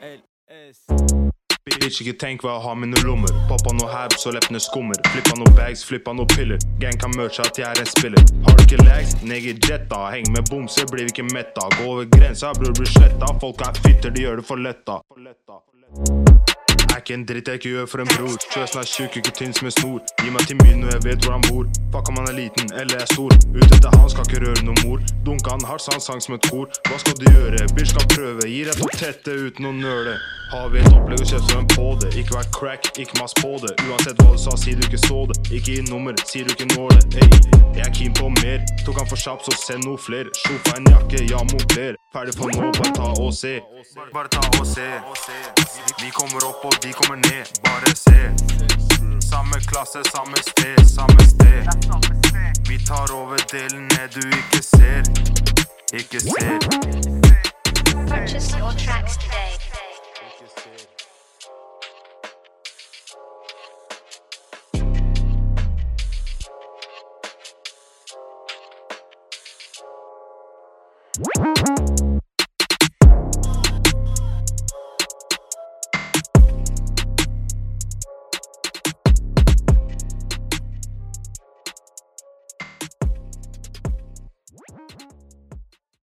LS. Bitch, ikke tenk hva jeg har mine lommer. Pappa noe herbs og leppene skummer. Flippa noe bags, flippa noe piller. Gang kan merche at jeg er en spiller. Har du ikke lags? nigger jetta. Heng med bomser, blir vi ikke metta. Gå over grensa, bror blir sletta. Folk er fitter, de gjør det for letta. Er ikke en dritt jeg ikke gjør for en bror. Chøsen er tjukk, ikke tynn som en snor. Gi meg til min når jeg vet hvor han bor. Fuck om han er liten eller er stor. Ut etter han skal ikke røre noe mor. Dunka han hardt, så han sang som et kor. Hva skal du gjøre? Bitch skal prøve. Gir deg til tette uten å nøle. Har vi et opplegg og en på det. Ikke vær crack, ikke mas på det. Uansett hva du sa, si du ikke så det. Ikke gi nummer, sier du ikke når det. Ey, jeg er keen på mer. Tok han for kjapp, så send noe fler. Sjofa en jakke, ja mopler. Ferdig for nå, bare ta og se. Bare ta og se. Vi kommer opp og de kommer ned, bare se. Samme klasse, samme sted, samme sted. Vi tar over delen ned du ikke ser. Ikke ser. Purchase your tracks today. Woohoo!